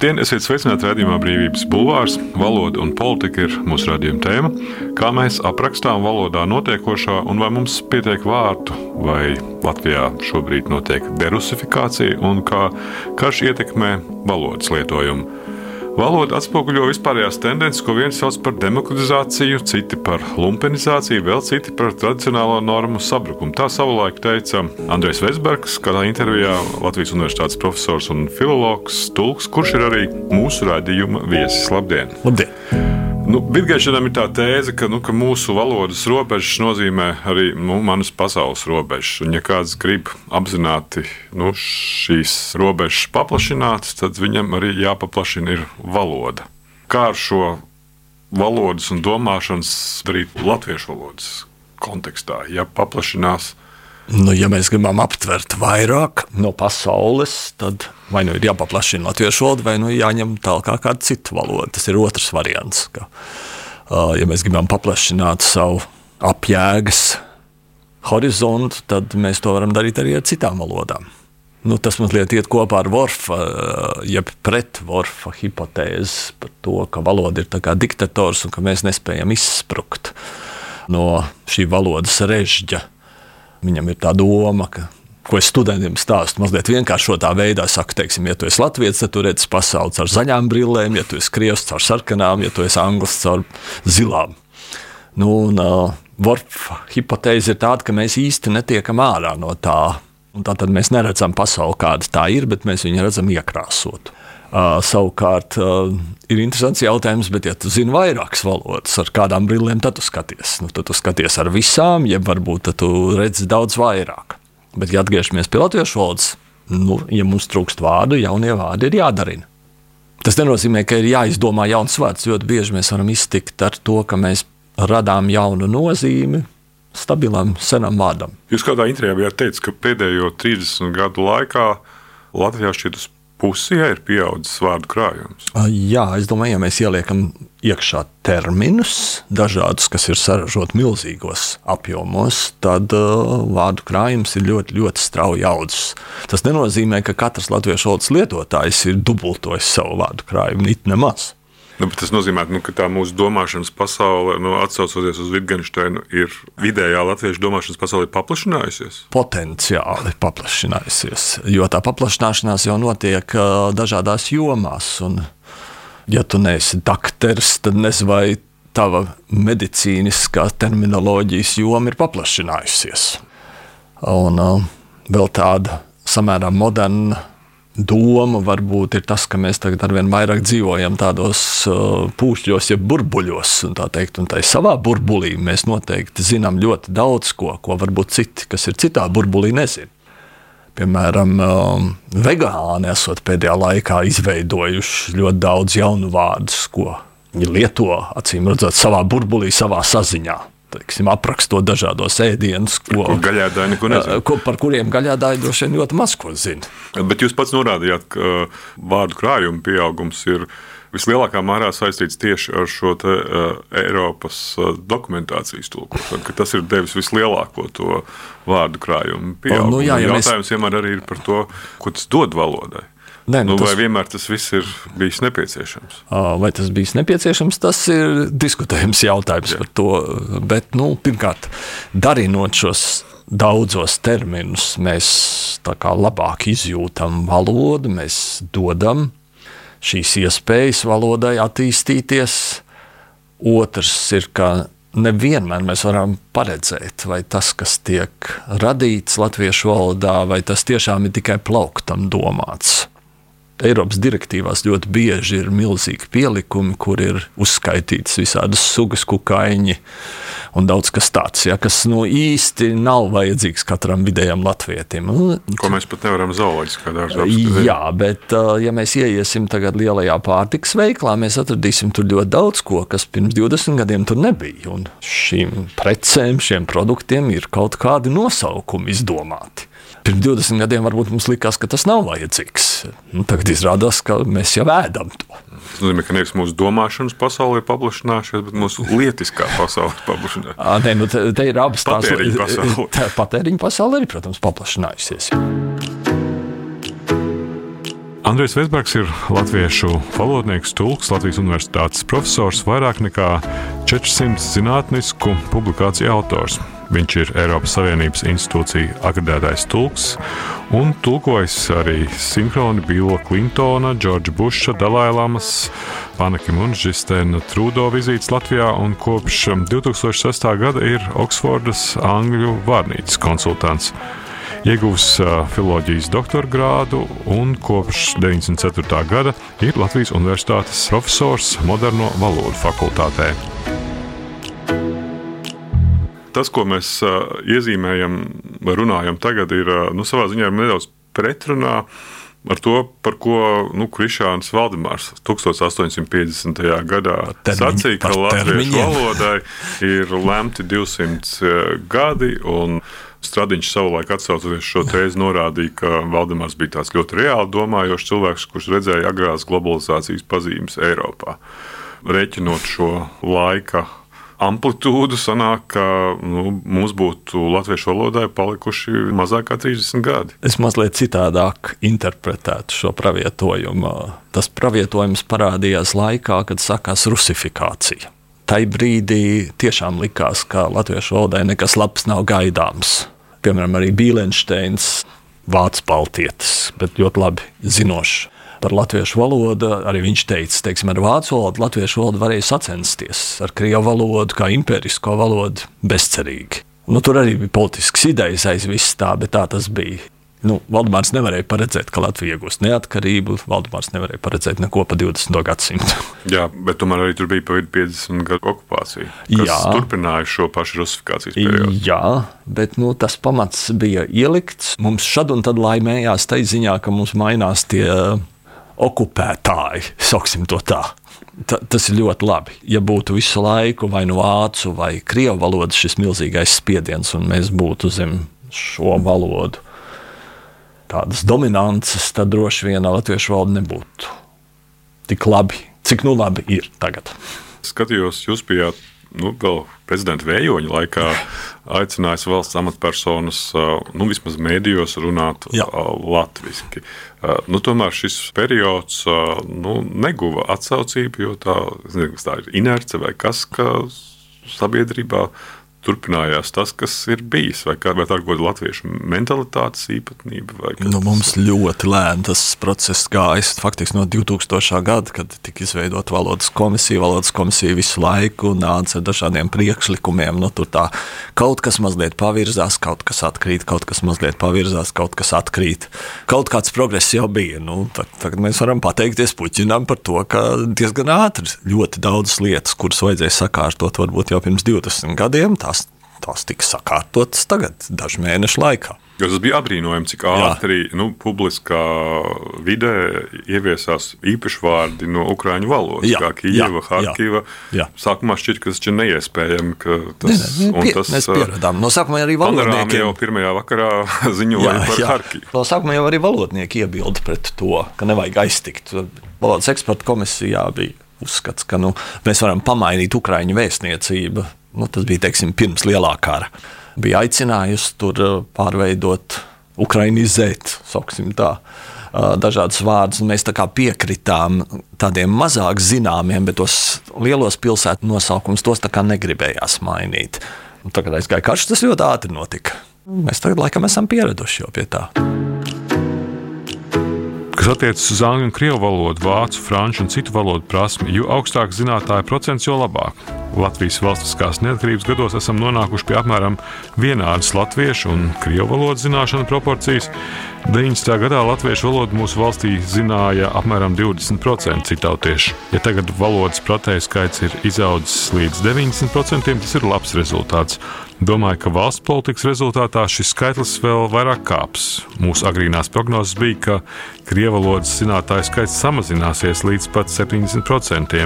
Labdien, esiet sveicināti redzējumā Brīvības bulvārs. Valoda un politika ir mūsu radījuma tēma. Kā mēs aprakstām valodā notiekošā un vai mums pietiek vārdu, vai Latvijā šobrīd notiek derusifikācija un kā karš ietekmē valodas lietojumu. Valoda atspoguļo vispārējās tendences, ko viens sauc par demokratizāciju, citi par lumpenizāciju, vēl citi par tradicionālo normu sabrukumu. Tā savulaik teica Andrejs Vesbergs, kādā intervijā Latvijas Universitātes profesors un filologs Tulks, kurš ir arī mūsu raidījuma viesis. Labdien! Labdien. Nu, Bitgaišanam ir tā tēze, ka, nu, ka mūsu valodas robežas nozīmē arī nu, manas pasaules robežas. Un, ja kāds grib apzināti nu, šīs robežas paplašināt, tad viņam arī jāpaplašina ir valoda. Kā ar šo valodas un domāšanas darīt latviešu valodas kontekstā, ja paplašinās Nu, ja mēs gribam aptvert vairāk no pasaules, tad vai nu ir jāpaplašina latviešu valoda, vai nu jāņem tālāk kāda cita valoda. Tas ir otrs variants. Ka, ja mēs gribam paplašināt savu apjēgas horizontu, tad mēs to varam darīt arī ar citām valodām. Nu, tas mazliet iet kopā ar Vorfa, jeb pret Vorfa hipotēzi par to, ka valoda ir diktators un ka mēs nespējam izsprukt no šī valodas režģa Viņam ir tā doma, ka ko es studentiem stāstu, mazliet vienkāršotā veidā saku, teiksim, ja tu esi latviečs, tad tu redzi pasauli caur zaļām brillēm, ja tu esi krievs caur sarkanām, ja tu esi anglis caur zilām. Nu, un, uh, Vorfa hipotēze ir tāda, ka mēs īsti netiekam ārā no tā. Un tā tad mēs neredzam pasauli, kāda tā ir, bet mēs viņu redzam iekrāsotu. Uh, savukārt, uh, ir interesants jautājums, bet, ja tu zini vairākas valodas, ar kādām brillēm tad tu skaties? Nu, tad tu skaties ar visām, jeb varbūt tu redzi daudz vairāk. Bet, ja atgriežamies pie latviešu valodas, nu, ja mums trūkst vārdu, jaunie vārdi ir jādarina. Tas nenozīmē, ka ir jāizdomā jauns vārds. Ļoti bieži mēs varam iztikt ar to, ka mēs radām jaunu nozīmi, stabilam, senam vārdam. Jūs kādā intervijā bijāt teicis, ka pēdējo 30 gadu laikā Latvijā šķiet uz pusi, ja ir pieaudzis vārdu krājums? Jā, es domāju, ja mēs ieliekam iekšā terminus, dažādus, kas ir saražoti milzīgos apjomos, tad uh, vārdu krājums ir ļoti, ļoti strauji audzis. Tas nenozīmē, ka katrs latviešu valodas lietotājs ir dubultojis savu vārdu krājumu, it nemaz. Nu, tas nozīmē, nu, ka tā mūsu domāšanas pasaule, nu, atcaucoties uz Wittgensteinu, ir vidējā latviešu domāšanas pasaule paplašinājusies? Potenciāli paplašinājusies, jo tā paplašināšanās jau notiek dažādās jomās. Un, ja tu neesi dakteris, tad nezinu, vai tava medicīniskā terminoloģijas joma ir paplašinājusies. Un vēl tāda samērā moderna doma varbūt ir tas, ka mēs tagad arvien vairāk dzīvojam tādos uh, pūšļos, jeb burbuļos. Un tā teikt, un tā savā burbulī mēs noteikti zinām ļoti daudz ko, ko varbūt citi, kas ir citā burbulī, nezina. Piemēram, um, vegāni esot pēdējā laikā izveidojuši ļoti daudz jaunu vārdus, ko viņi lieto acīm redzot savā burbulī, savā saziņā teiksim, aprakstot dažādos ēdienus, ko, ko, par kuriem gaļādāji droši vien ļoti maz ko zina. Bet jūs pats norādījāt, ka vārdu krājuma pieaugums ir vislielākā mērā saistīts tieši ar šo te, uh, Eiropas dokumentācijas tulkošanu, tas ir devis vislielāko to vārdu krājumu pieaugumu. Nu, jā, ja Jautājums mēs... vienmēr arī ir par to, ko tas dod valodai. Nē, nu, nu, tas... Vai vienmēr tas viss ir bijis nepieciešams? Vai tas bija nepieciešams, tas ir diskutējums jautājums Jā. par to. Bet, nu, pirmkārt, darinot šos daudzos terminus, mēs labāk izjūtam valodu, mēs dodam šīs iespējas valodai attīstīties. Otrs ir, ka nevienmēr mēs varam paredzēt, vai tas, kas tiek radīts latviešu valodā, vai tas tiešām ir tikai plauktam domāts. Eiropas direktīvās ļoti bieži ir milzīgi pielikumi, kur ir uzskaitīts visādas sugas, kukaiņi un daudz kas tāds, ja, kas nu, īsti nav vajadzīgs katram vidējam latvietim. Nu, Ko mēs pat nevaram zooloģiskā dārzā apskatīt. Jā, bet ja mēs ieiesim tagad lielajā pārtiks veiklā, mēs atradīsim tur ļoti daudz ko, kas pirms 20 gadiem tur nebija. Un šīm precēm, šiem produktiem ir kaut kādi nosaukumi izdomāti. Pirms 20 gadiem varbūt mums likās, ka tas nav vajadzīgs. Nu, tagad izrādās, ka mēs jau ēdam to. Tas nozīmē, ka nevis mūsu domāšanas pasaule ir paplašinājusies, bet mūsu lietiskā pasaule ir paplašinājusies. Nē, nu te, te ir abas tās lietas. Patēriņa pasaule arī, protams, paplašinājusies. Andrejs Vesbergs ir latviešu valodnieks, tulks, Latvijas Universitātes profesors, vairāk nekā 400 zinātnisku publikāciju autors. Viņš ir Eiropas Savienības institūcija akreditētais tulks un tulkojis arī sinhroni Bila Klintona, Džordža Buša, Dalailamas, Panakim un Žistēna Trūdo vizītes Latvijā un kopš 2006. gada ir Oksfordas Angļu vārnīcas konsultants ieguvis filozofijas doktora grādu un kopš 94. gada ir Latvijas Universitātes profesors Moderno valodu fakultātē. Tas, ko mēs iezīmējam, runājam tagad, ir nu, savā ziņā nedaudz pretrunā ar to, par ko nu, Krišāns Valdemārs 1850. gadā sacīja, ka latviešu valodai ir lemti 200 gadi. Stradiņš savulaik atsaucoties šo tēzi norādīja, ka Valdemārs bija tāds ļoti reāli domājošs cilvēks, kurš redzēja agrās globalizācijas pazīmes Eiropā. Rēķinot šo laika amplitūdu, sanāk, ka nu, mums būtu latviešu valodai palikuši mazāk kā 30 gadi. Es mazliet citādāk interpretētu šo pravietojumu. Tas pravietojums parādījās laikā, kad sākās rusifikācija tai brīdī tiešām likās, ka latviešu valodai nekas labs nav gaidāms. Piemēram, arī Bīlensteins, vācu baltietis, bet ļoti labi zinošs. Par latviešu valodu arī viņš teica, teiksim, ar vācu valodu latviešu valodu varēja sacensties, ar krievu valodu, kā imperisko valodu, bezcerīgi. Nu, tur arī bija politisks idejas aiz viss tā, bet tā tas bija. Nu, Valdemārs nevarēja paredzēt, ka Latvija iegūs neatkarību. Valdemārs nevarēja paredzēt neko pa 20. gadsimtu. Jā, bet tomēr arī tur bija pa 50 gadu okupācija. Jā, turpināja šo pašu rusifikācijas periodu. Jā, bet nu, tas pamats bija ielikts. Mums šad un tad laimējās tai ziņā, ka mums mainās tie okupētāji, sauksim to tā. Ta, tas ir ļoti labi. Ja būtu visu laiku vai nu vācu vai krievu valoda šis milzīgais spiediens, un mēs būtu zem šo valodu tādas dominances, tad droši vien latviešu valoda nebūtu tik labi, cik nu labi ir tagad. Skatījos, jūs bijāt nu, vēl prezidenta vējoņa laikā aicinājis valsts amatpersonas, nu, vismaz mēdījos, runāt Jā. latviešu. Nu, tomēr šis periods nu, neguva atsaucību, jo tā, nezinu, tā ir inerce vai kas, ka sabiedrībā turpinājās tas, kas ir bijis, vai, kā, vai tā ir kaut kāda latviešu mentalitātes īpatnība? Nu, mums ļoti lēni tas process gājis. Faktiski no 2000. gada, kad tika izveidota valodas komisija, valodas komisija visu laiku nāca ar dažādiem priekšlikumiem. Nu, tur tā kaut kas mazliet pavirzās, kaut kas atkrīt, kaut kas mazliet pavirzās, kaut kas atkrīt. Kaut kāds progress jau bija. Nu, tagad, mēs varam pateikties Puķinam par to, ka diezgan ātri ļoti daudzas lietas, kuras vajadzēja sakārtot varbūt jau pirms 20 gadiem. Tā tās, tās tika sakārtotas tagad, dažu mēnešu laikā. Jo tas bija apbrīnojami, cik ātri nu, publiskā vidē ieviesās īpaši vārdi no ukrāņu valodas, jā, kā Kijava, Harkiva. Jā, jā. Sākumā šķiet, ka tas ir neiespējami. Tas, ne, ne, pie, tas, mēs pieradām. No sākuma arī valodnieki jau pirmajā vakarā ziņoja jā, par jā. Harkivu. No sākuma jau arī valodnieki iebilda pret to, ka nevajag aiztikt. Valodas eksperta komisijā bija uzskats, ka nu, mēs varam pamainīt Ukrāņu vēstniecību nu, tas bija teiksim, pirms lielā kara, bija aicinājusi tur uh, pārveidot, ukrainizēt, sauksim tā. Uh, dažādas vārdus, un mēs tā kā piekritām tādiem mazāk zināmiem, bet tos lielos pilsētu nosaukumus tos negribējās mainīt. Un tagad aizgāja karš, tas ļoti ātri notika. Mēs tagad laikam esam pieraduši jau pie tā. Kas attiecas uz angļu un krievu valodu, vācu, franču un citu valodu prasmi, jo augstāk zinātāju procents, jo labāk. Latvijas valstiskās neatkarības gados esam nonākuši pie apmēram vienādas latviešu un krievu valodas zināšanu proporcijas. 90. gadā latviešu valodu mūsu valstī zināja apmēram 20% citautieši. Ja tagad valodas protēju skaits ir izaudzis līdz 90%, tas ir labs rezultāts. Domāju, ka valsts politikas rezultātā šis skaitlis vēl vairāk kāps. Mūsu agrīnās prognozes bija, ka krievu valodas zinātāju skaits samazināsies līdz pat 70%.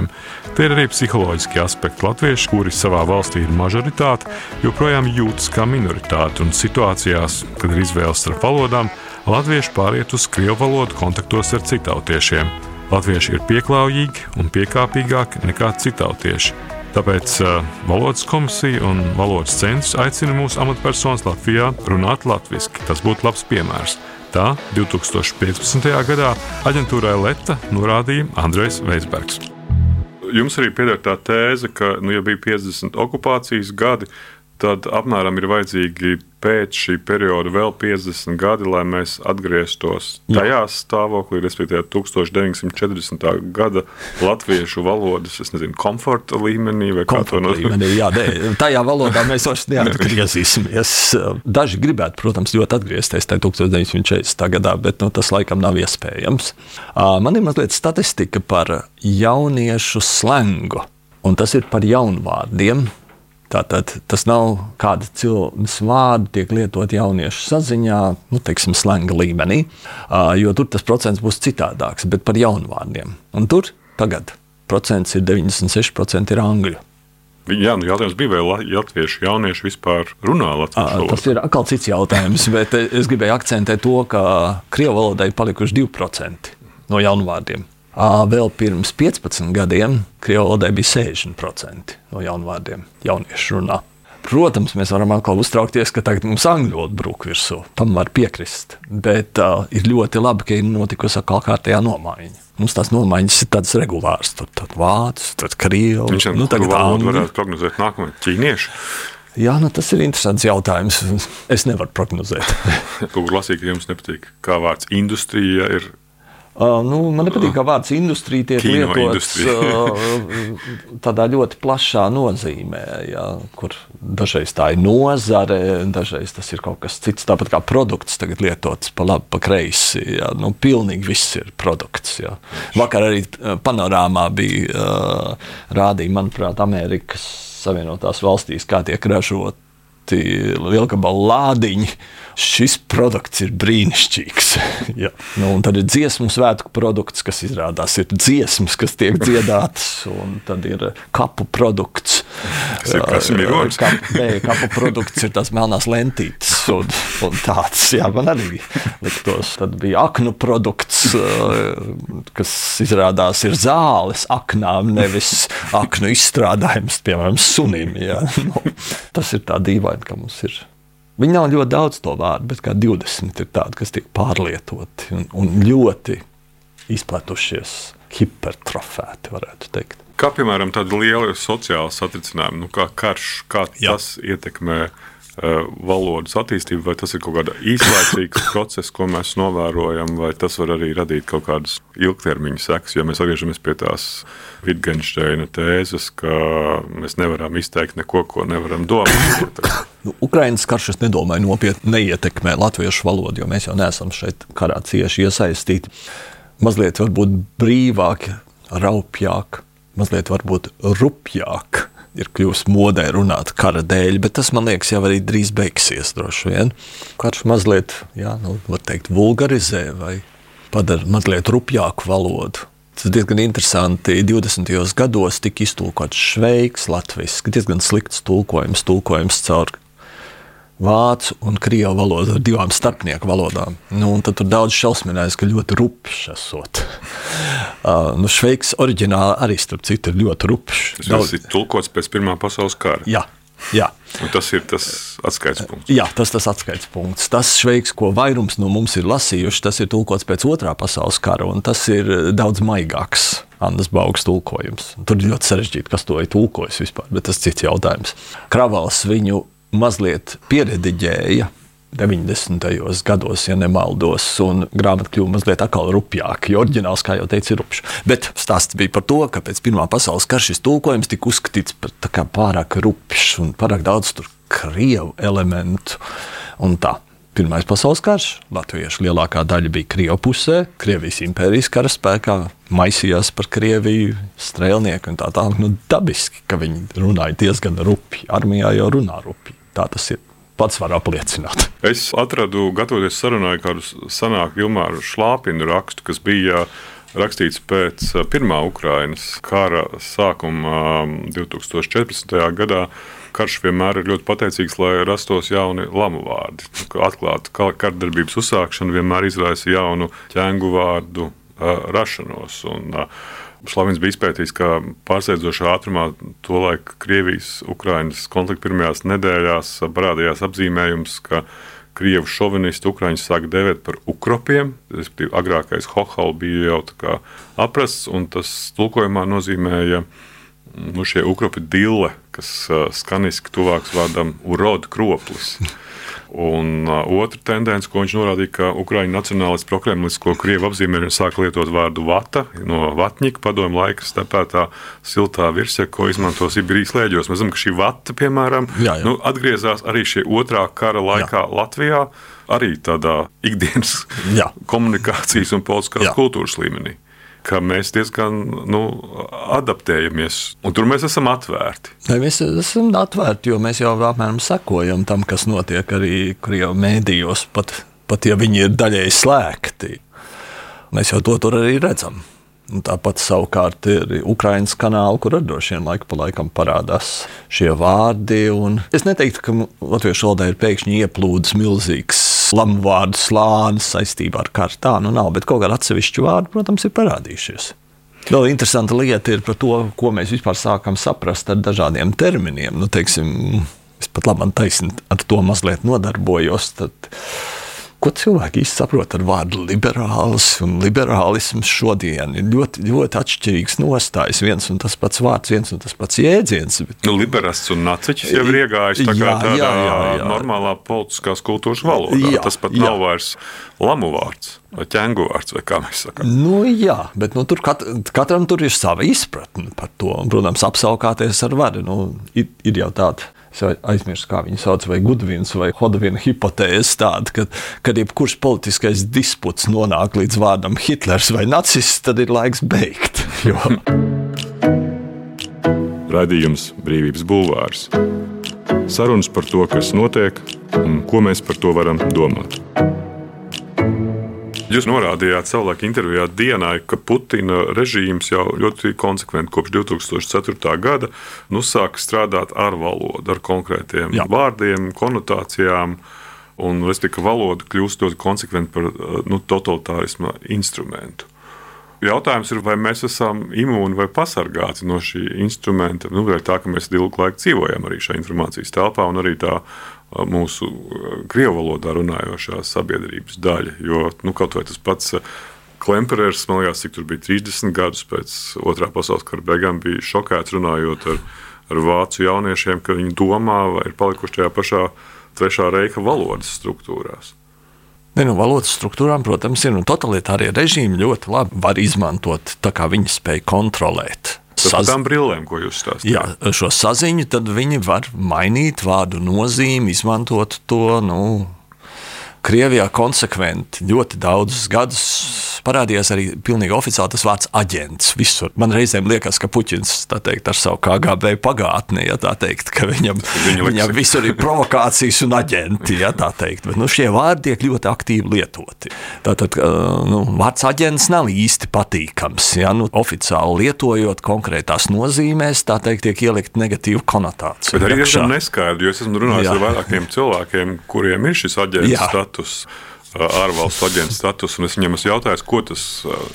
Tie ir arī psiholoģiski aspekti latvieši, kuri savā valstī ir mažoritāte, joprojām jūtas kā minoritāte un situācijās, kad ir izvēle starp valodām, latvieši pāriet uz krievu valodu kontaktos ar citautiešiem. Latvieši ir pieklājīgi un piekāpīgāki nekā citautieši. Tāpēc uh, valodas komisija un valodas centrs aicina mūsu amatpersonas Latvijā runāt latviešu. Tas būtu labs piemērs. Tā 2015. gadā aģentūrai Leta norādīja Andrejs Veisbergs. Jums arī pieder tā tēze, ka, nu, ja bija 50 okupācijas gadi, tad apmēram ir vajadzīgi pēc šī perioda vēl 50 gadi, lai mēs atgrieztos Jā. tajā stāvoklī, respektīvi 1940. gada latviešu valodas nezinu, komforta līmenī. Komforta no... līmenī jā, nē, tajā valodā mēs vairs neatgriezīsimies. Daži gribētu, protams, ļoti atgriezties tajā 1940. gadā, bet nu, tas laikam nav iespējams. Man ir mazliet statistika par jauniešu slengu, un tas ir par jaunvārdiem Tātad tas nav kāda cilvēka vārda, tiek lietot jauniešu saziņā, nu, teiksim, slenga līmenī, jo tur tas procents būs citādāks, bet par jaunvārdiem. Un tur tagad procents ir 96% ir angļu. Jā, nu jautājums bija, vai latviešu jaunieši vispār runā latviešu valodā? Tas ir atkal cits jautājums, bet es gribēju akcentēt to, ka krievu valodai palikuši 2% no jaunvārdiem. Vēl pirms 15 gadiem Krievijas valodā bija 60% no jaunvārdiem jauniešu runā. Protams, mēs varam atkal uztraukties, ka tagad mums angļu valoda brūk virsū. Tam var piekrist. Bet uh, ir ļoti labi, ka ir notikusi atkal kārtējā nomaiņa. Mums tās nomaiņas ir tādas regulāras. Tad, tad vācis, tad krievis. Viņš nu, tagad valodu varētu prognozēt nākamajā ķīniešu. Jā, nu tas ir interesants jautājums. Es nevaru prognozēt. Kaut kur lasīt, ka jums nepatīk, kā vārds industrija ir Uh, nu, man nepatīk, ka vārds industrija tiek Kino lietots uh, tādā ļoti plašā nozīmē, ja, kur dažreiz tā ir nozare, dažreiz tas ir kaut kas cits. Tāpat kā produkts tagad lietots pa labi, pa kreisi. Ja, nu, pilnīgi viss ir produkts. Ja. Vakar arī panorāmā bija uh, rādīja, manuprāt, Amerikas Savienotās valstīs, kā tiek ražoti lielgabalu lādiņi šis produkts ir brīnišķīgs. ja. nu, tad ir dziesmu svētku produkts, kas izrādās ir dziesmas, kas tiek dziedātas, un tad ir kapu produkts. Tas ir kas mirogs. Kap, nē, kapu produkts ir tās melnās lentītes un, un tāds, jā, man arī liktos. Tad bija aknu produkts, kas izrādās ir zāles aknām, nevis aknu izstrādājums, piemēram, sunim. Jā. Nu, tas ir tā dīvaini, ka mums ir Viņi nav ļoti daudz to vārdu, bet kā 20 ir tādi, kas tiek pārlietoti un, un ļoti izplatušies, hipertrofēti, varētu teikt. Kā piemēram tāda liela sociāla satricinājuma, nu, kā karš, kā Jā. tas ietekmē valodas attīstību, vai tas ir kaut kāda īslaicīgs process, ko mēs novērojam, vai tas var arī radīt kaut kādas ilgtermiņa sekas, ja mēs atgriežamies pie tās Wittgensteina tēzes, ka mēs nevaram izteikt neko, ko nevaram domāt. Nu, Ukraiņas karš, es nedomāju, nopietni neietekmē latviešu valodu, jo mēs jau neesam šeit karā cieši iesaistīti. Mazliet varbūt brīvāk, raupjāk, mazliet varbūt rupjāk ir kļuvusi modē runāt kara dēļ, bet tas man liekas jau arī drīz beigsies. Droši vien karš mazliet, jā, nu, var teikt, vulgarizē vai padara mazliet rupjāku valodu. Tas diezgan interesanti. 20. gados tika iztulkots šveiks, latviešu, diezgan slikts tulkojums, tulkojums caur vācu un krievu valodu ar divām starpnieku valodām. Nu, tad tur daudz šausminājās, ka ļoti rupjš esot. uh, nu, šveiks oriģināli arī starp citu ir ļoti rupjš. Tas daudz... ir tulkots pēc Pirmā pasaules kara. Jā. Jā. Un tas ir tas atskaites punkts. Jā, tas ir tas atskaites punkts. Tas šveiks, ko vairums no mums ir lasījuši, tas ir tulkots pēc otrā pasaules kara, un tas ir daudz maigāks. Annas Baugas tulkojums. Tur ir ļoti sarežģīti, kas to ir tulkojis vispār, bet tas ir cits jautājums. Kravals viņu mazliet pierediģēja. 90. gados, ja nemaldos, un grāmata kļuva mazliet atkal rupjāka. Jo oriģināls, kā jau teicu, ir rupjš. Bet stāsts bija par to, ka pēc Pirmā pasaules kara šis tulkojums tika uzskatīts par pārāk rupjš un pārāk daudz krievu elementu un tā. Pirmais pasaules karš. Latviešu lielākā daļa bija Krievijas pusē, Krievijas impērijas karaspēkā, maisījās par Krieviju, strēlnieku un tā tālāk. Nu, dabiski, ka viņi runāja diezgan rupi. Armijā jau runā rupi. Tā tas ir. Pats var apliecināt. Es atradu, gatavoties sarunai, kādu senāku Ilmāru Šlāpinu rakstu, kas bija rakstīts pēc Pirmā Ukrainas kara sākuma 2014. gadā karš vienmēr ir ļoti pateicīgs, lai rastos jauni lamu vārdi. Atklāta kardarbības uzsākšana vienmēr izraisa jaunu ķēngu vārdu rašanos. Un, Šlavins bija izpētījis, ka pārsteidzošā ātrumā tolaik Krievijas-Ukrainas konflikta pirmajās nedēļās parādījās apzīmējums, ka krievu šovinisti Ukrāņus sāk dēvēt par ukropiem. Respektīvi, agrākais hohal bija jau aprasts, un tas tulkojumā nozīmēja nu, šie ukropi dille, kas skaniski tuvāks vārdam urodu kroplis. Un uh, otra tendence, ko viņš norādīja, ka Ukrāņu nacionālists prokremlis, ko Krievi apzīmē, sāk lietot vārdu vata no vatņika padomu laika stepētā siltā virsja, ko izmanto Sibīrijas lēģos. Mēs zinām, ka šī vata, piemēram, jā, jā. Nu, atgriezās arī šī otrā kara laikā jā. Latvijā, arī tādā ikdienas jā. komunikācijas un politiskās jā. kultūras līmenī ka mēs diezgan nu, adaptējamies, un tur mēs esam atvērti. Ne, mēs esam atvērti, jo mēs jau apmēram sekojam tam, kas notiek arī Krievijas mēdījos, pat, pat ja viņi ir daļēji slēgti. Mēs jau to tur arī redzam. Un tāpat savukārt ir Ukraiņas kanāli, kur droši vien laika pa laikam parādās šie vārdi. Es neteiktu, ka latviešu valodā ir pēkšņi ieplūdis milzīgs slamu vārdu slānis saistībā ar karu. Tā nu nav, bet kaut kāda atsevišķa vārda, protams, ir parādījušies. Vēl interesanta lieta ir par to, ko mēs vispār sākam saprast ar dažādiem terminiem. Nu, teiksim, es pat labi taisni ar to mazliet nodarbojos. Tad, Ko cilvēki īsti saprot ar vārdu liberālis un liberālisms šodien? Ir ļoti, ļoti atšķirīgs nostājs. Viens un tas pats vārds, viens un tas pats jēdziens. Bet... Nu, Liberālists un naciķis jau ir iegājis tā jā, tādā jā, jā, jā. normālā politiskās kultūras valodā. Jā, tas pat jā. nav vairs lamu vārds. Vai ķēngu vārds, vai kā mēs sakām? Nu, jā, bet nu, tur kat, katram tur ir sava izpratne par to. Un, protams, apskaukāties ar varu. Nu, ir, ir jau tāda es aizmirsu, kā viņi sauc, vai Gudvins vai Hodvina hipotēze tāda, ka, kad jebkurš politiskais disputs nonāk līdz vārdam Hitlers vai nacists, tad ir laiks beigt. Jo... Radījums Brīvības Bulvārs. Sarunas par to, kas notiek un ko mēs par to varam domāt. Jūs norādījāt savulaik intervijā dienai, ka Putina režīms jau ļoti konsekventi kopš 2004. gada nu, sāk strādāt ar valodu, ar konkrētiem Jā. vārdiem, konotācijām. Un, respektīvi, valoda kļūst ļoti konsekventi par nu, totalitārisma instrumentu. Jautājums ir, vai mēs esam imūni vai pasargāti no šī instrumenta. Nu, tā, ka mēs ilgu laiku dzīvojam arī šajā informācijas telpā, un arī tā mūsu krievu valodā runājošā sabiedrības daļa. Jo nu, kaut vai tas pats Klemperers, man liekas, cik tur bija 30 gadus pēc otrā pasaules kara beigām, bija šokēts runājot ar, ar vācu jauniešiem, ka viņi domā vai ir palikuši tajā pašā trešā reika valodas struktūrās. Ne, nu, valodas struktūrām, protams, ir nu, totalitārie režīmi ļoti labi var izmantot, tā kā viņi spēj kontrolēt Saz... tām brillēm, ko jūs stāstāt. Jā, šo saziņu tad viņi var mainīt vārdu nozīmi, izmantot to. Nu, Krievijā konsekventi ļoti daudzus gadus parādījās arī pilnīgi oficiāli tas vārds aģents. Visur. Man reizēm liekas, ka Puķins teikt, ar savu KGB pagātni, ja tā teikt, ka viņam, Viņa viņam visur ir provokācijas un aģenti. Ja tā teikt. Bet, nu, šie vārdi tiek ļoti aktīvi lietoti. Tātad nu, vārds aģents nav īsti patīkams. Ja? Nu, oficiāli lietojot konkrētās nozīmēs, tā teikt, tiek ielikt negatīva konotācija. Bet arī diezgan neskaidri, jo es esmu runājis Jā. ar vairākiem cilvēkiem, kuriem ir šis aģents status ārvalstu aģentu status. Es viņam esmu jautājis, ko tas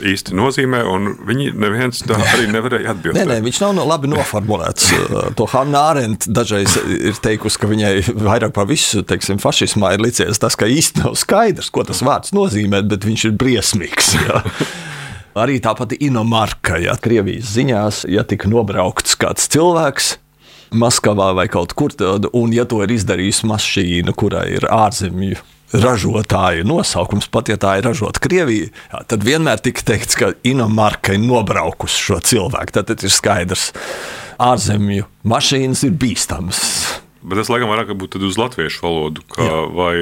īsti nozīmē, un viņi neviens tā arī nevarēja atbildēt. Nē, nē, viņš nav no, labi noformulēts. to Hanna Arendt dažreiz ir teikusi, ka viņai vairāk par visu teiksim, fašismā ir licies tas, ka īsti nav skaidrs, ko tas vārds nozīmē, bet viņš ir briesmīgs. Jā. Arī tā pati inomarka, ja Krievijas ziņās, ja tika nobraukts kāds cilvēks, Maskavā vai kaut kur tādu, un ja to ir izdarījusi mašīna, kurai ir ārzemju ražotāja nosaukums, pat ja tā ir ražota Krievijā, jā, tad vienmēr tika teikts, ka Inomarka ir nobraukusi šo cilvēku. Tad ir skaidrs, ka ārzemju mašīnas ir bīstamas. Bet tas laikam vairāk būtu uz latviešu valodu, kā, vai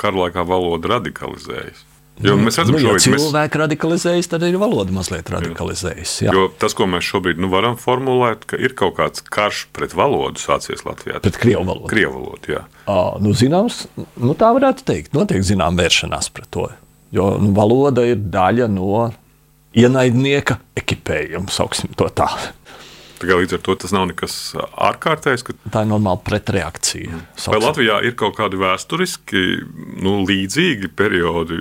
kara laikā valoda radikalizējas. Jo mēs redzam, ka nu, ja cilvēki mēs... radikalizējas, tad arī valoda mazliet radikalizējas. Jā. Jo tas, ko mēs šobrīd nu, varam formulēt, ka ir kaut kāds karš pret valodu sācies Latvijā. Pret krievu valodu. Krievu valodu jā. À, nu, zināms, nu, tā varētu teikt. Notiek zinām vēršanās pret to. Jo nu, valoda ir daļa no ienaidnieka ekipējuma, sauksim to tā. Līdz ar to tas nav nekas ārkārtējs. Ka... Tā ir normāla pretreakcija. Vai Latvijā ir kaut kādi vēsturiski nu, līdzīgi periodi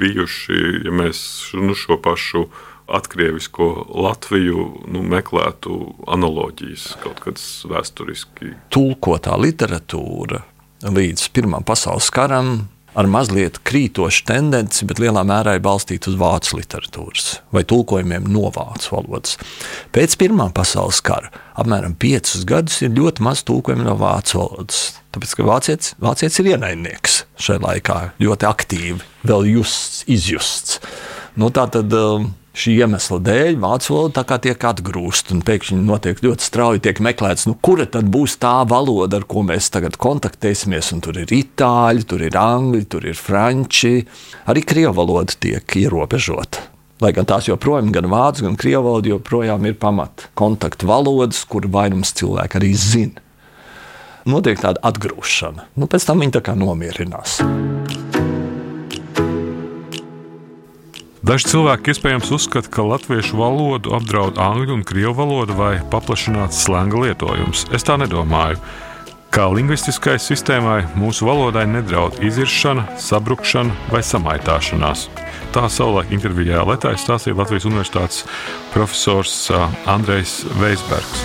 bijuši, ja mēs nu, šo pašu atkrievisko Latviju nu, meklētu analoģijas kaut kādas vēsturiski. Tulkotā literatūra līdz Pirmā pasaules karam ar mazliet krītošu tendenci, bet lielā mērā ir balstīta uz vācu literatūras vai tulkojumiem no vācu valodas. Pēc Pirmā pasaules kara apmēram piecus gadus ir ļoti maz tulkojumu no vācu valodas. Tāpēc, ka vācietis, vācietis ir ienaidnieks šajā laikā, ļoti aktīvi, vēl justs, izjusts. Nu, tā tad um, šī iemesla dēļ vācu valoda tiek atgrūsta pēkšņi notiek ļoti strauji tiek meklēts, nu, kura tad būs tā valoda, ar ko mēs tagad kontaktēsimies. Tur ir itāļi, tur ir angļi, tur ir franči. Arī krievu valoda tiek ierobežota. Lai gan tās joprojām, gan vācu, gan krievu valoda joprojām ir pamat kontaktu valodas, kur vairums cilvēku arī zina. Notiek tāda atgrūšana, nu, pēc tam viņi tā kā nomierinās. Daži cilvēki iespējams uzskata, ka latviešu valodu apdraud angļu un krievu valoda vai paplašināts slēnga lietojums. Es tā nedomāju. Kā lingvistiskai sistēmai, mūsu valodai nedraud iziršana, sabrukšana vai samaitāšanās. Tā savulaik intervijā Latvijā stāstīja Latvijas Universitātes profesors Andrejs Veisbergs.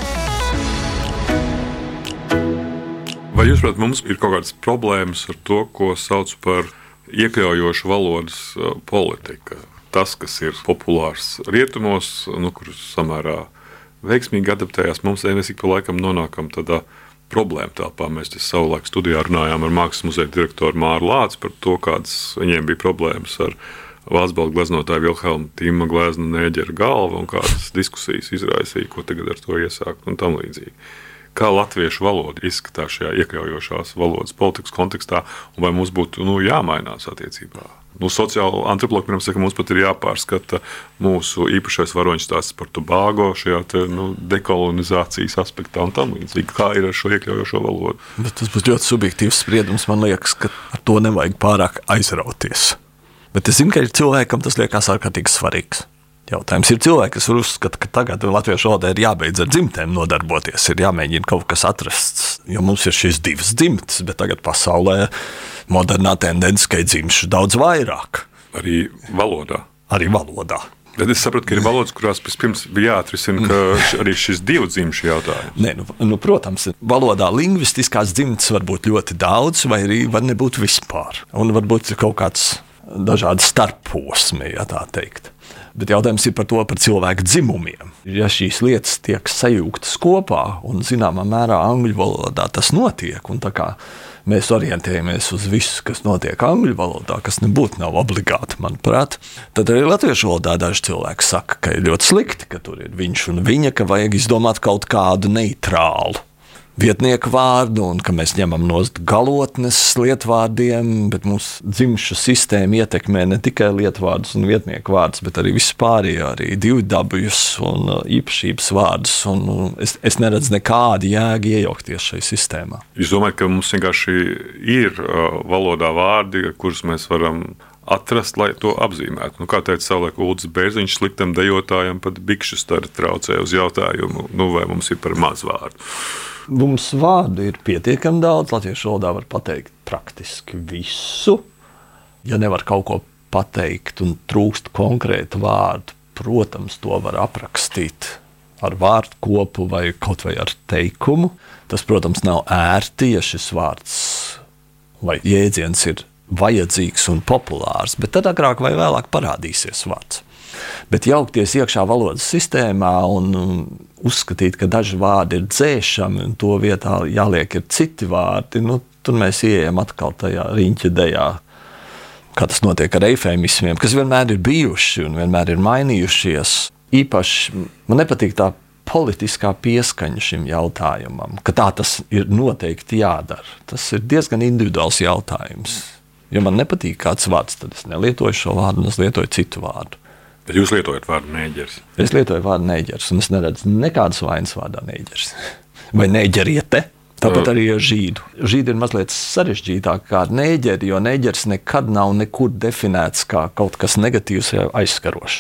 Vai jūs saprotat, mums ir kaut kādas problēmas ar to, ko sauc par iekļaujošu valodas politiku? Tas, kas ir populārs rietumos, nu, kurus samērā veiksmīgi adaptējās, mums mēs ik pa laikam nonākam tādā problēma telpā. Mēs savulaik studijā runājām ar mākslas muzeja direktoru Māru Lācu par to, kādas viņiem bija problēmas ar Vācu gleznotāju Vilhelmu Tīma gleznu nēģeru galvu un kādas diskusijas izraisīja, ko tagad ar to iesākt un tam līdzīgi. Kā latviešu valoda izskatās šajā iekļaujošās valodas politikas kontekstā, un vai mums būtu nu, jāmainās attiecībā nu, sociāli antropologi pirms saka, mums pat ir jāpārskata mūsu īpašais varoņu stāsts par Tobago šajā te, nu, dekolonizācijas aspektā un tam līdzīgi. Kā ir ar šo iekļaujošo valodu? Bet tas būs ļoti subjektīvs spriedums. Man liekas, ka ar to nevajag pārāk aizrauties. Bet es zinu, ka cilvēkam tas liekas ārkārtīgi svarīgs. Jautājums ir cilvēki, kas uzskata, ka tagad latviešu valodā ir jābeidz ar dzimtēm nodarboties, ir jāmēģina kaut kas atrasts. Jo mums ir šīs divas dzimtas, bet tagad pasaulē modernā tendence, ka ir dzimšu daudz vairāk. Arī valodā. Arī valodā. Bet es saprotu, ka ir valodas, kurās pirms bija jāatrisina arī šis divu dzimšu jautājums. Nē, nu, nu, protams, valodā lingvistiskās dzimtas var būt ļoti daudz, vai arī var nebūt vispār. Un varbūt kaut kāds dažādi starposmi, ja tā teikt. Bet jautājums ir par to, par cilvēku dzimumiem. Ja šīs lietas tiek sajūgtas kopā, un zināmā mērā angļu valodā tas notiek, un tā kā mēs orientējamies uz visu, kas notiek angļu valodā, kas nebūtu nav obligāti, manuprāt, tad arī latviešu valodā daži cilvēki saka, ka ir ļoti slikti, ka tur ir viņš un viņa, ka vajag izdomāt kaut kādu neitrālu vietnieku vārdu, un ka mēs ņemam no galotnes lietvārdiem, bet mūsu dzimšu sistēma ietekmē ne tikai lietvārdus un vietnieku vārdus, bet arī vispārējo, arī divu dabujus un uh, īpašības vārdus. Un uh, es, es neredzu nekādu jēgu iejaukties šajā sistēmā. Jūs domājat, ka mums vienkārši ir uh, valodā vārdi, kurus mēs varam atrast, lai to apzīmētu. Nu, kā teica savulaik Ulrichs Bērziņš, sliktam dejotājam pat bikšu stari traucēja uz jautājumu, nu, vai mums ir par maz vārdu. Mums vārdu ir pietiekami daudz. Latviešu valodā var pateikt praktiski visu. Ja nevar kaut ko pateikt un trūkst konkrētu vārdu, protams, to var aprakstīt ar vārdu kopu vai kaut vai ar teikumu. Tas, protams, nav ērti, ja šis vārds vai jēdziens ir vajadzīgs un populārs, bet tad agrāk vai vēlāk parādīsies vārds. Bet jaukties iekšā valodas sistēmā un uzskatīt, ka daži vārdi ir dzēšami un to vietā jāliek ir citi vārdi, nu, tur mēs ieejam atkal tajā riņķa dejā. Kā tas notiek ar eifēmismiem, kas vienmēr ir bijuši un vienmēr ir mainījušies. Īpaši man nepatīk tā politiskā pieskaņa šim jautājumam, ka tā tas ir noteikti jādara. Tas ir diezgan individuāls jautājums. Ja man nepatīk kāds vārds, tad es nelietoju šo vārdu, un es lietoju citu vārdu. Bet jūs lietojat vārdu nēģeris? Es lietoju vārdu nēģeris, un es neredzu nekādas vainas vārdā nēģeris. Vai nēģeriete? Tāpat arī ar žīdu. Žīdi ir mazliet sarežģītāk kā nēģeri, jo nēģeris nekad nav nekur definēts kā kaut kas negatīvs vai aizskarošs.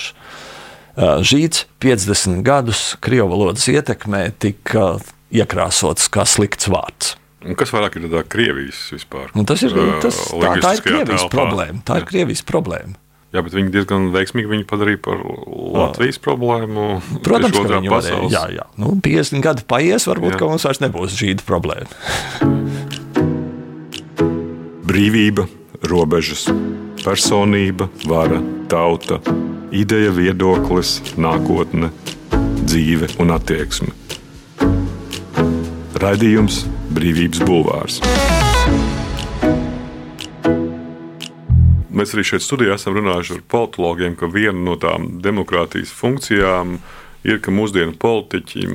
Žīds 50 gadus Krievijas valodas ietekmē tika iekrāsots kā slikts vārds. Un kas vairāk ir Krievijas vispār? Un tas ir, tas, tā, tā ir Krievijas telpā. problēma. Tā ir Krievijas problēma. Jā, bet viņi diezgan veiksmīgi viņu padarīja par Latvijas problēmu. Protams, ka viņi varēja. Jā, jā. Nu, 50 gadi paies, varbūt mums vairs nebūs šī problēma. Brīvība, robežas, personība, vara, tauta, ideja, viedoklis, nākotne, dzīve un attieksme. Radījums Brīvības Bulvārs. Mēs arī šeit studijā esam runājuši ar politologiem, ka viena no tām demokrātijas funkcijām ir, ka mūsdienu politiķi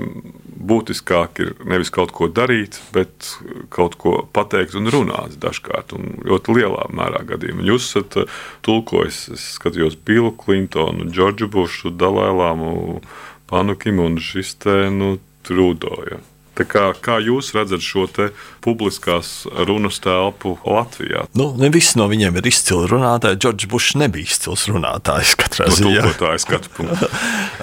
būtiskāk ir nevis kaut ko darīt, bet kaut ko pateikt un runāt dažkārt, un ļoti lielā mērā gadījumā. Jūs esat uh, tulkojis, es skatījos Billu Clintonu, Džordžu Bušu, Dalēlāmu, Panukim un šis te nu, Trudoja. Tā kā, kā jūs redzat šo publiskās runas telpu Latvijā? Nu, ne visi no viņiem ir izcili runātāji. Džordžs Bušs nebija izcils runātājs katrā No tulkotāja skatu punkta.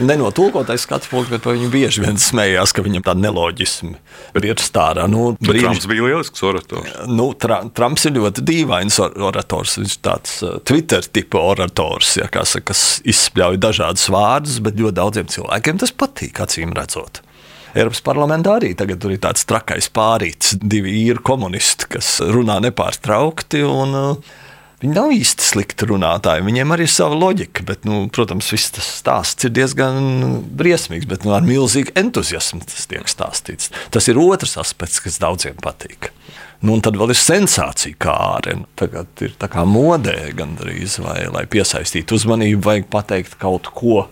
Ne no tulkotāja skatu punkta, bet viņu bieži vien smējās, ka viņam tāda neloģisma ir stārā. Nu, Bet brīži- Trumps bija lielisks orators. Nu, tra, Trumps ir ļoti dīvains or- orators. Viņš ir tāds uh, Twitter tipa orators, ja, saka, kas izspļauj dažādus vārdus, bet ļoti daudziem cilvēkiem tas patīk, acīm redzot. Eiropas parlamentā arī tagad ir tāds trakais pārīts, divi īri komunisti, kas runā nepārtraukti. Un, uh, Viņi nav īsti slikti runātāji, viņiem arī ir sava loģika, bet, nu, protams, viss tas stāsts ir diezgan briesmīgs, bet nu, ar milzīgu entuziasmu tas tiek stāstīts. Tas ir otrs aspekts, kas daudziem patīk. Nu, un tad vēl ir sensācija kāre. Tagad ir tā kā modē gandrīz, vai, lai piesaistītu uzmanību, vajag pateikt kaut ko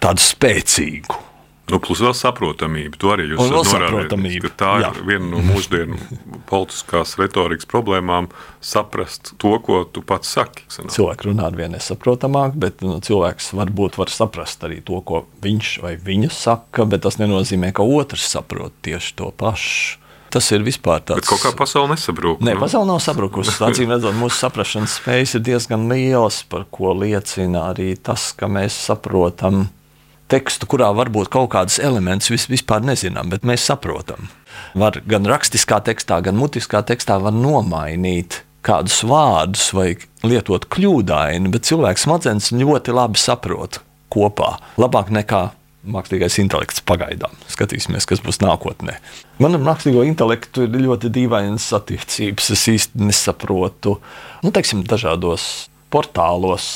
tādu spēcīgu. Nu, plus vēl saprotamība. To arī jūs ka Tā jā. ir viena no mūsdienu politiskās retorikas problēmām - saprast to, ko tu pats saki. sanāk. Cilvēki runā ar vien nesaprotamāk, bet nu, cilvēks varbūt var saprast arī to, ko viņš vai viņa saka, bet tas nenozīmē, ka otrs saprot tieši to pašu. Tas ir vispār tāds. Bet kaut kā pasaule nesabrūk. Nē, nu. pasaule nav sabrukusi. Acīm redzot, mūsu saprāšanas spējas ir diezgan lielas, par ko liecina arī tas, ka mēs saprotam tekstu, kurā varbūt kaut kādus elementus vis, vispār nezinām, bet mēs saprotam. Var gan rakstiskā tekstā, gan mutiskā tekstā nomainīt kādus vārdus vai lietot kļūdaini, bet cilvēks smadzenes ļoti labi saprot kopā. Labāk nekā mākslīgais intelekts pagaidām. Skatīsimies, kas būs nākotnē. Man ar mākslīgo intelektu ir ļoti dīvainas attiecības. Es īsti nesaprotu, nu, teiksim, dažādos portālos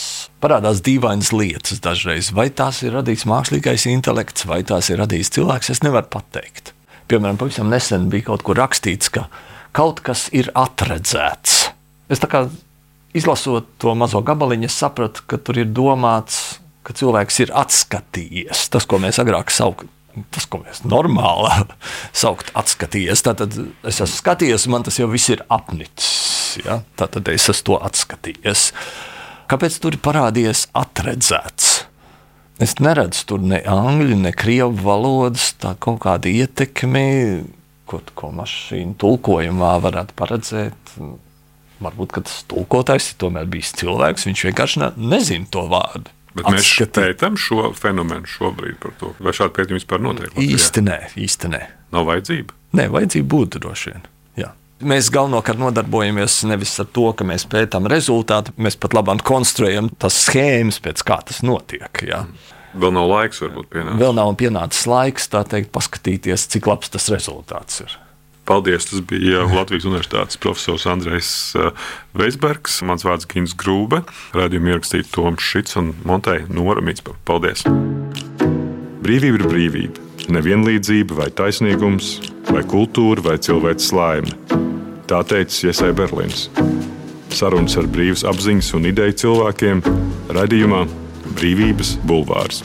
parādās dīvainas lietas dažreiz. Vai tās ir radījis mākslīgais intelekts, vai tās ir radījis cilvēks, es nevaru pateikt. Piemēram, pavisam nesen bija kaut kur rakstīts, ka kaut kas ir atredzēts. Es tā kā izlasot to mazo gabaliņu, sapratu, ka tur ir domāts, ka cilvēks ir atskatījies. Tas, ko mēs agrāk saucam. Tas, ko mēs normāli saucam, atskatījies. Tātad es esmu skatījies, man tas jau viss ir apnicis. Ja? Tātad es esmu to atskatījies. Kāpēc tur ir parādījies atredzēts? Es neredzu tur ne angļu, ne krievu valodas, tā kaut kāda ietekme, ko, ko mašīna tulkojumā varētu paredzēt. Varbūt tas tulkotājs ir tomēr bijis cilvēks, viņš vienkārši ne, nezina to vārdu. Bet mēs pētām šo fenomenu šobrīd par to, vai šādi pētījumi vispār notiek. Īsti nē, īsti nē. Nav vajadzība. Nē, vajadzība būtu droši vien. Jā. Mēs galvenokārt nodarbojamies nevis ar to, ka mēs pētām rezultātu, mēs pat labāk konstruējam tās schēmas, pēc kā tas notiek. Jā. Vēl nav laiks, varbūt pienācis. Vēl nav pienācis laiks, tā teikt, paskatīties, cik labs tas rezultāts ir. Paldies! Tas bija Latvijas Universitātes profesors Andrejs eh, Veisbergs, mans vārds Gins Grūbe, rādījuma ierakstīja Toms Šits un Monteja Nora Mitspa. Paldies! Brīvība ir brīvība, nevienlīdzība vai taisnīgums, vai kultūra vai cilvēks laime. Tā teica Iesai Berlīns. Sarunas ar brīvas apziņas un ideju cilvēkiem raidījumā Brīvības Bulvārs.